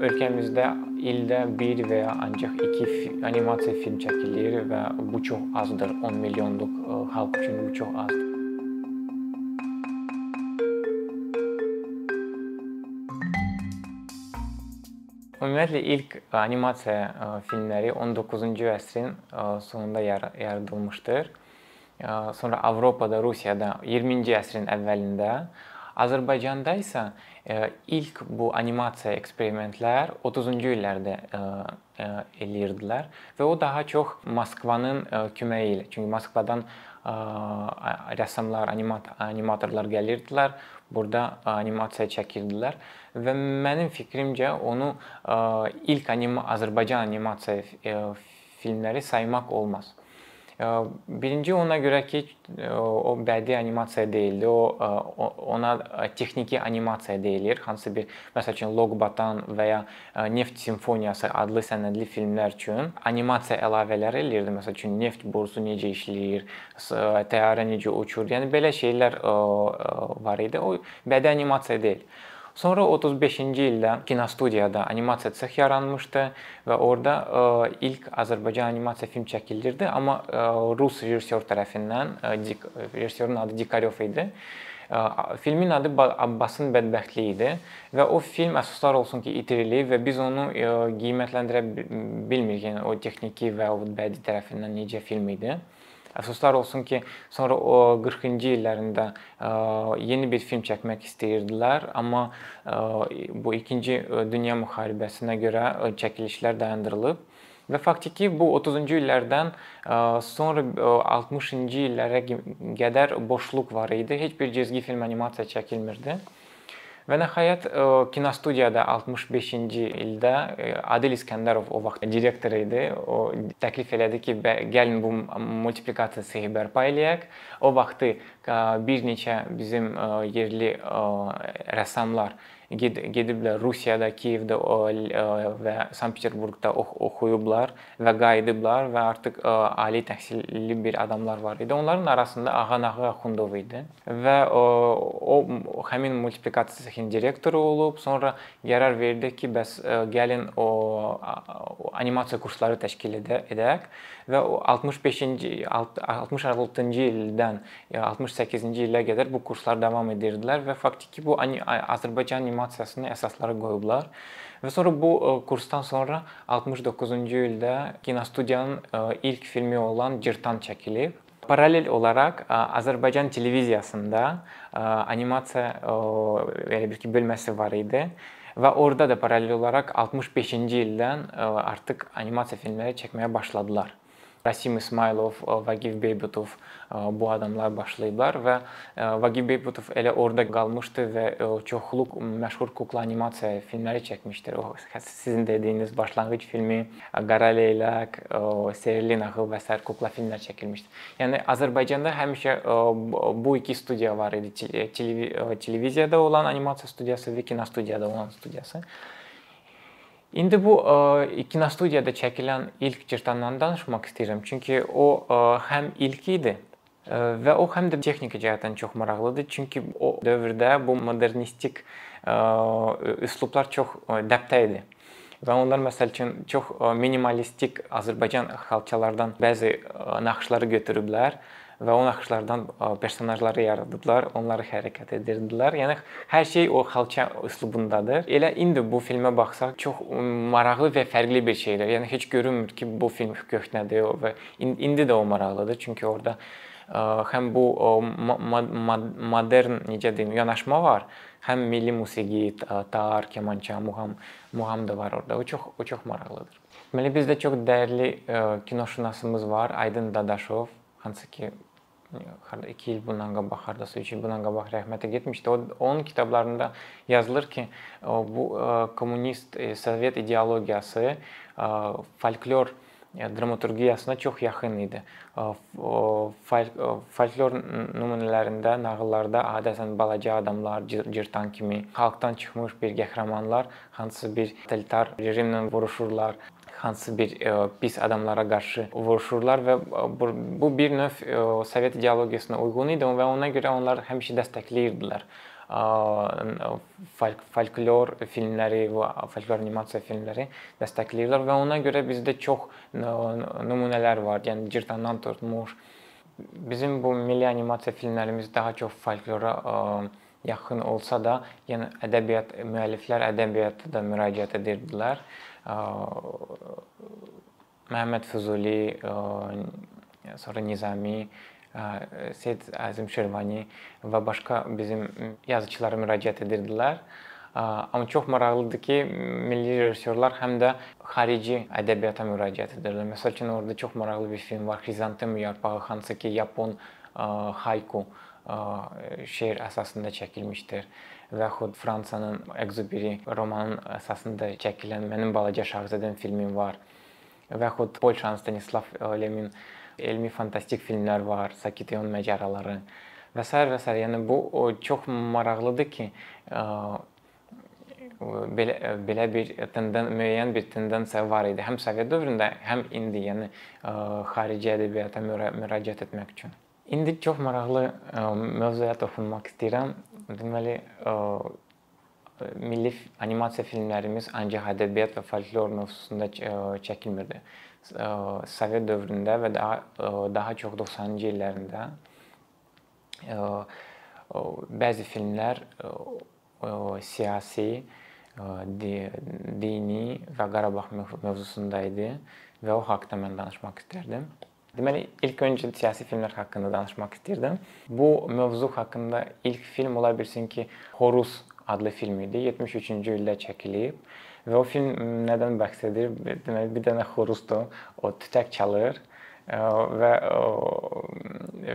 ölkəmizdə ildə 1 və ya ancaq 2 animasiya film çəkilir və bu çox azdır. 10 milyonluq xalq üçün bu çox azdır. Ümumiyyətlə ilk animasiya filmləri 19-cu əsrin sonunda yaradılmışdır. Sonra Avropada, Rusiyada 20-ci əsrin əvvəlində Azərbaycanda isə ilk bu animasiya eksperimentlər 30-cu illərdə eləyirdilər və o daha çox Moskvanın köməyi ilə. Çünki Moskvadan rəssamlar, animatorlar gəlirdilər, burada animasiya çəkirdilər və mənim fikrimcə onu ilk anima Azərbaycan animasiya filmləri saymaq olmaz. Birinci ona görə ki, o bədii animasiya deyildi. O ona texniki animasiya deyilir. Hansısa bir məsəl üçün Loqbatan və ya Neft simfoniyası adlı sənədli filmlər üçün animasiya əlavələri eləyirdi. Məsəl üçün neft borusu necə işləyir, təyyarə necə uçur. Yəni belə şeylər var idi. O bədii animasiya deyil. Sonra 35-ci ildə kinostudiyada animasiya sex yaranmışdı və orada ilk Azərbaycan animasiya film çəkilirdi, amma rus rejissor tərəfindən rejissorun adı Dikaryov idi. Filmin adı Abbasın bədbəxtliyi idi və o film əfsuslar olsun ki, itirilib və biz onu qiymətləndirə bilmirik. Yəni o texniki və o bədii tərəfindən necə film idi. Əfsuslar olsun ki, sonra o 40-cı illərində yeni bir film çəkmək istəyirdilər, amma bu 2-ci dünya müharibəsinə görə çəkilişlər dayandırılıb və faktiki bu 30-cu illərdən sonra 60-cı illərə qədər boşluq var idi. Heç bir cizgi film animasiya çəkilmirdi. Və nəhayət kinostudiyada 65-ci ildə Adil İskəndərov o vaxt direktor idi. O təklif elədi ki, gəlin bu multiplikasiyayı bərpa eləyək. O vaxtı bir neçə bizim yerli rəssamlar gediblər Rusiyada, Kiyevdə və Sankt-Peterburqda oxuyublar və qayıdıblar və artıq ali təhsilli bir adamlar var idi. Onların arasında Ağa Nağı Axundov idi və o, o həmin multiplikasiya sexinin direktoru olub. Sonra qərar verdi ki, bəs gəlin o, o animasiya kursları təşkil edək və 65-ci 66-cı ildən 68-ci ilə qədər bu kurslar davam edirdilər və faktiki bu Azərbaycan animasiyasının əsasları qoyublar. Və sonra bu kursdan sonra 69-cu ildə kinostudiyanın ilk filmi olan Cırtan çəkilib. Paralel olaraq Azərbaycan televiziyasında animasiya belə bir ki, bölməsi var idi və orada da paralel olaraq 65-ci ildən artıq animasiya filmləri çəkməyə başladılar. Rasim İsmailov, Vaqif Beybutov bu adamlar başlayıblar və Vaqif Beybutov elə orada qalmışdı və çoxluq məşhur kukla animasiya filmləri çəkmişdir. O sizin dediyiniz başlanğıc filmi, Qara Leylək, Sehrli Nağıl və sair kukla filmlər çəkilmişdi. Yəni Azərbaycanda həmişə bu iki studiya var idi. Televiziyada olan animasiya studiyası və kinostudiyada olan studiyası. İndi bu kinostudiyada çəkilən ilk cırtandan danışmaq istəyirəm. Çünki o həm ilk idi və o həm də texniki cəhətdən çox maraqlıdır. Çünki o dövrdə bu modernistik üslublar çox dəbdə idi. Və onlar məsəl üçün çox minimalistik Azərbaycan xalçalardan bəzi naxışları götürüblər və o naxışlardan personajları yaradıblar, onları hərəkət edirdilər. Yəni hər şey o xalça üslubundadır. Elə indi bu filmə baxsaq çox maraqlı və fərqli bir şeydir. Yəni heç görünmür ki, bu film köhnədir və indi də o maraqlıdır. Çünki orada həm bu modern necə deyim, yanaşma var, həm milli musiqi, tar, kemança, muğam, muğam da var orada. O çox o çox maraqlıdır. Deməli bizdə çox dəyərli kinoşünasımız var, Aydın Dadaşov, hansı ki 2 il bundan qabaq, hardasa 3 il bundan qabaq rəhmətə getmişdi. O onun kitablarında yazılır ki, bu kommunist Sovet ideologiyası folklor dramaturgiyasına çox yaxın idi. Folklor nümunələrində, nağıllarda adətən balaca adamlar, cırtan kimi xalqdan çıxmış bir qəhrəmanlar hansısa bir totalitar rejimlə vuruşurlar hansı bir e, pis adamlara qarşı vuruşurlar və e, bu bir növ e, Sovet ideologiyasına uyğun idi və ona görə onlar həmişə dəstəkləyirdilər folklor filmləri və folklor animasiya filmləri dəstəkləyirlər və ona görə bizdə çox nümunələr var. Yəni cırtandan tutmuş bizim bu milli animasiya filmlərimiz daha çox folklora yaxın olsa da, yəni ədəbiyyat müəlliflər ədəbiyyata da müraciət edirdilər. Məhəmməd Füzuli, sonra Nizami, Seyid Əzim Şirvani və başqa bizim yazıçılara müraciət edirdilər. Amma çox maraqlıdır ki, milli rejissorlar həm də xarici ədəbiyyata müraciət edirlər. Məsəl üçün orada çox maraqlı bir film var, Xrizantem yarpağı, hansı ki, Yapon haiku şeir əsasında çəkilmişdir yaxud Fransanın Exuperi romanın əsasında çəkilən Mənim balaca şahzadəm filmi var. Yaxud Polşanın Stanislav Lemin elmi fantastik filmlər var, Sakityon macəraları və s. və s. Yəni bu çox maraqlıdır ki, belə belə bir tenden müəyyən bir tendensiya var idi. Həm Sovet dövründə, həm indi, yəni xarici ədəbiyyata müraciət etmək üçün. İndi çox maraqlı mövzuya toxunmaq istəyirəm. Deməli, milli animasiya filmlərimiz ancaq ədəbiyyat və folklor mövzusunda çəkilmirdi. Sovet dövründə və daha daha çox 90-cı illərində bəzi filmlər siyasi, dini və Qarabağ mövzusunda idi və o haqqda mən danışmaq istərdim. Deməli, ilk öncə siyasi filmlər haqqında danışmaq istəyirdim. Bu mövzu haqqında ilk film ola bilsin ki, Horus adlı film idi. 73-cü ildə çəkilib və o film nədən bəhs edir? Deməli, bir dənə xoruzdur. O tütək çalır və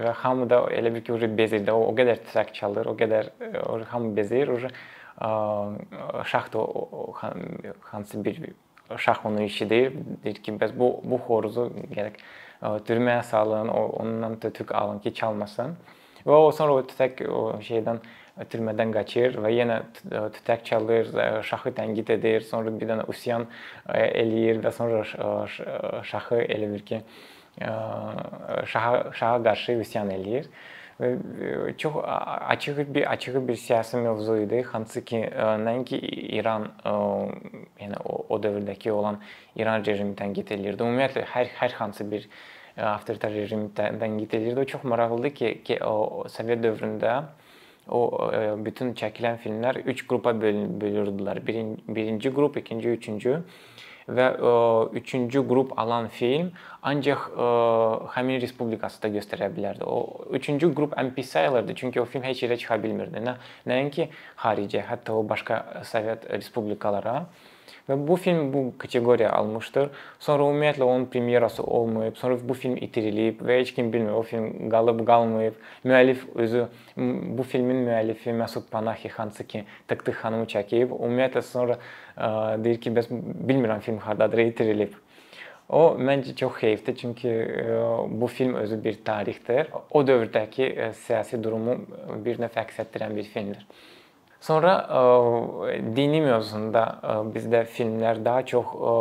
və hamı da elə bir ki, bezir də. O, o qədər tütək çalır, o qədər o, hamı bezir. O o, hansı bir şah onu eşidir, deyir ki, bəs bu bu xoruzu gərək türməyə salın, ondan tütük alın ki, çalmasın. Və o sonra o tütək o şeydən türmədən qaçır və yenə tütək çalır, şahı tənqid edir, sonra bir dənə üsyan eləyir və sonra şahı elə bir ki, şaha şaha qarşı üsyan eləyir. Çox açıq bir açıq bir siyasi mövzu idi. Hansı ki, nəinki İran, yəni o, o dövrdəki olan İran rejimi tənqid eləyirdi. Ümumiyyətlə hər hər hansı bir avtoritar rejim tənqid eləyirdi. O çox maraqlıdır ki, ki o Sovet dövründə o bütün çəkilən filmlər 3 qrupa bölürdülər. Birinci, birinci qrup, ikinci, üçüncü və ə, üçüncü qrup alan film ancaq ə, həmin respublikasında göstərə bilərdi. O üçüncü qrup ən pis sayılırdı, çünki o film heç yerə çıxa bilmirdi. Nə nəinki xaricə, hətta o başqa Sovet respublikalara. Və bu film bu kateqoriya almışdır. Sonra ümumiyyətlə onun premyerası olmayıb, sonra bu film itirilib və heç kim bilmir o film qalıb, qalmayıb. Müəllif özü bu filmin müəllifi Məsud Panahi hansı ki Tık-Tık xanımı çəkib. Ümumiyyətlə sonra ə, deyir ki, bəs bilmirəm film hardadır, itirilib. O məncə çox heyfdir, çünki ə, bu film özü bir tarixdir. O dövrdəki ə, siyasi durumu bir növ əks etdirən bir filmdir. Sonra ə, dini mövzusunda ə, bizdə filmlər daha çox ə,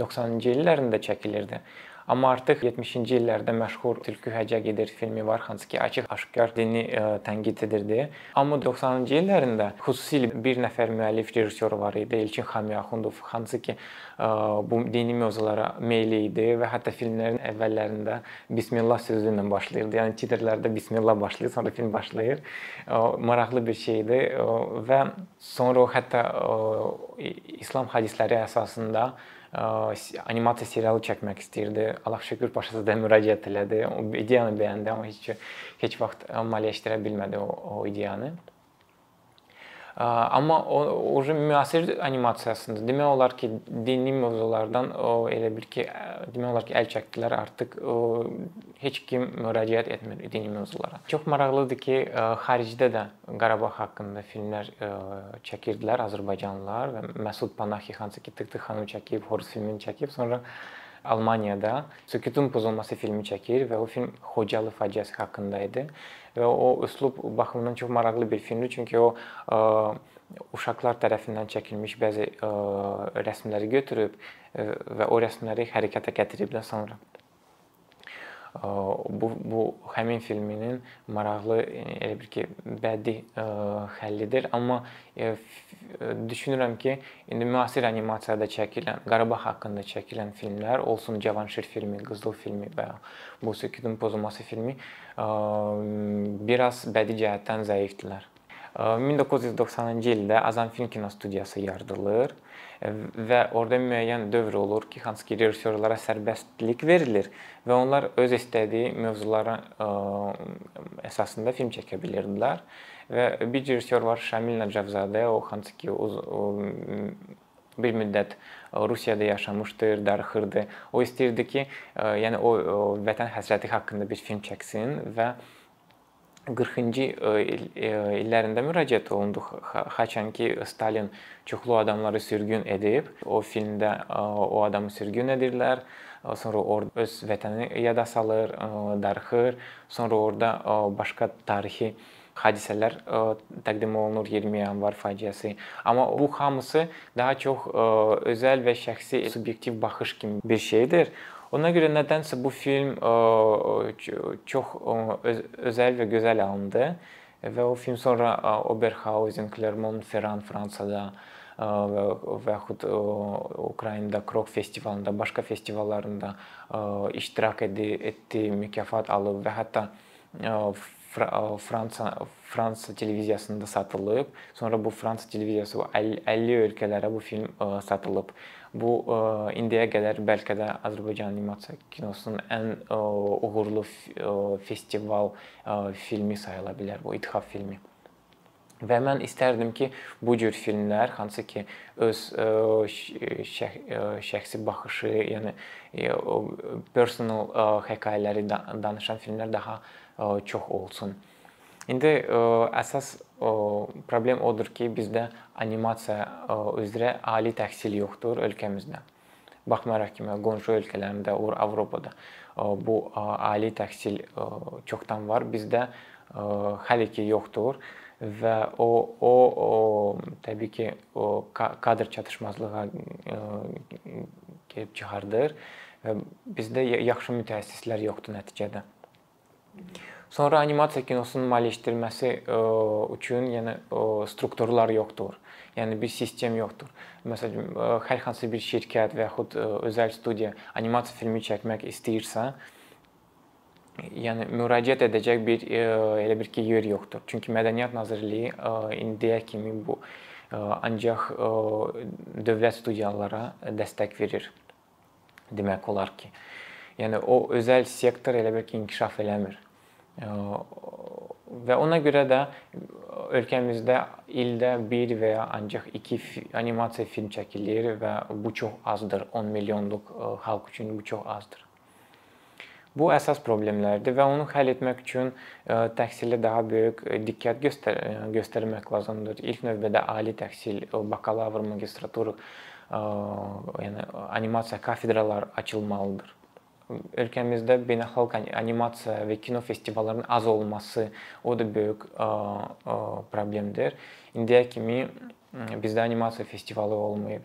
90-cı illərində çəkilirdi. Amma artıq 70-ci illərdə məşhur Tülkü Həcə gedir filmi var, hansı ki açıq-aşkar dini ə, tənqid edirdi. Amma 90-cı illərində xüsusilə bir nəfər müəllif rejissor var idi, Elçin Xamiyaxundov, hansı ki ə, bu dini mövzulara meyli idi və hətta filmlərin əvvəllərində Bismillah sözü ilə başlayırdı. Yəni titrlərdə Bismillah başlayır, sonra film başlayır. Ə, maraqlı bir şeydir və sonra o hətta ə, İslam hədisləri əsasında animasiya serialı çəkmək istəyirdi. Allah şükür başçısına müraciət elədi. O ideyanı bəyəndi, amma heç heç vaxt maliyyələşdirə bilmədi o, o ideyanı. Amma o oje müasir animasiyasında demək olar ki, dini mövzulardan o elə bir ki, demək olar ki, əl çəkdilər. Artıq o heç kim müraciət etmir dini mövzulara. Çox maraqlıdır ki, xaricdə də Qarabağ haqqında filmlər çəkirdilər Azərbaycanlılar və Məsud Panahi hansı ki, Tık-Tık xanım çəkib, Horus filmini çəkib, sonra Almaniyada Sükutun pozulması filmi çəkir və o film Xocalı faciəsi haqqında idi. Və o üslub baxımından çox maraqlı bir filmdir, çünki o ə, uşaqlar tərəfindən çəkilmiş bəzi ə, rəsmləri götürüb ə, və o rəsmləri hərəkətə gətiriblər sonra. Bu bu həmin filminin maraqlı elə bir ki, bədii həllidir, amma düşünürəm ki, indi müasir animasiyada çəkilən, Qarabağ haqqında çəkilən filmlər, olsun Cavanşir filmi, Qızıl filmi və ya Musiqinin pozulması filmi biraz bədii cəhətdən zəifdirlər. 1990-cı ildə Azam Film Kinostudiyası yaradılır və orada müəyyən dövr olur ki, hansı ki rejissorlara sərbəstlik verilir və onlar öz istədiyi mövzulara əsasında film çəkə bilirdilər. Və bir rejissor var Şamil Nəcəfzadə, o hansı ki o, o bir müddət Rusiyada yaşamışdır, darıxırdı. O istəyirdi ki, yəni o, o vətən həsrəti haqqında bir film çəksin və 40-cı illərində müraciət olundu. Haçan ki Stalin çoxlu adamları sürgün edib, o filmdə o adamı sürgün edirlər. Sonra orada öz vətəni yada salır, darıxır. Sonra orada başqa tarixi hadisələr təqdim olunur 20 yanvar faciəsi. Amma bu hamısı daha çox özəl və şəxsi subyektiv baxış kimi bir şeydir. Ona görə nədənsə bu film çox özəl və gözəl alındı və o film sonra Oberhausen, Clermont-Ferrand Fransada və yaxud Ukraynada Krok festivalında, başqa festivallarında iştirak etdi, etdi, mükafat alıb və hətta Fransa Fransa televiziyasında satılıb. Sonra bu Fransa televiziyası 50 ölkələrə bu film satılıb. Bu indiyə qədər bəlkə də Azərbaycan animasiya kinosunun ən uğurlu festival filmi sayıla bilər bu İttihat filmi. Və mən istərdim ki, bu cür filmlər hansı ki öz şəx şəxsi baxışı, yəni personal hekayələri danışan filmlər daha çox olsun. İndi əsas problem odur ki, bizdə animasiya üzrə ali təhsil yoxdur ölkəmizdə. Baxmayaraq ki, qonşu ölkələrində, Avropada bu ali təhsil çoxdan var, bizdə hələ ki yoxdur və o o, o təbii ki, o kadr çatışmazlığa gəlib çıxardır bizdə yaxşı mütəxəssislər yoxdur nəticədə. Sonra animasiya kinosunun maliyyələşdirilməsi e, üçün, yəni strukturlar yoxdur. Yəni bir sistem yoxdur. Məsələn, e, hər hansı bir şirkət və yaxud e, özəl studiya animasiya filmi çəkmək istəyirsə, yəni müraciət edəcək bir elə bir ki, yer yoxdur. Çünki Mədəniyyət Nazirliyi indiyə kimi bu ancaq dövlət studiyalara dəstək verir. Demək olar ki, yəni o özəl sektor elə bir ki, inkişaf eləmir. Və ona görə də ölkəmizdə ildə 1 və ya ancaq 2 animasiya film çəkilir və bu çox azdır. 10 milyonluq xalq üçün bu çox azdır. Bu əsas problemlərdir və onu həll etmək üçün təhsilə daha böyük diqqət göstər göstərmək lazımdır. İlk növbədə ali təhsil, bakalavr, magistratura, yəni animasiya kafedraları açılmalıdır ölkəmizdə beynəlxalq animasiya və kino festivallarının az olması o da böyük problemdir. İndiyə kimi bizdə animasiya festivalı olmayıb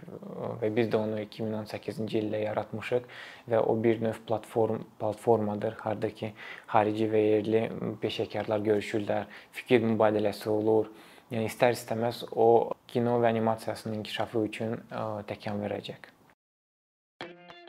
və biz də onu 2018-ci ildə yaratmışıq və o bir növ platform platformadır, harda ki xarici və yerli peşəkarlar görüşürlər, fikir mübadiləsi olur. Yəni istər-istəməz o kino və animasiyasının inkişafı üçün təkan verəcək.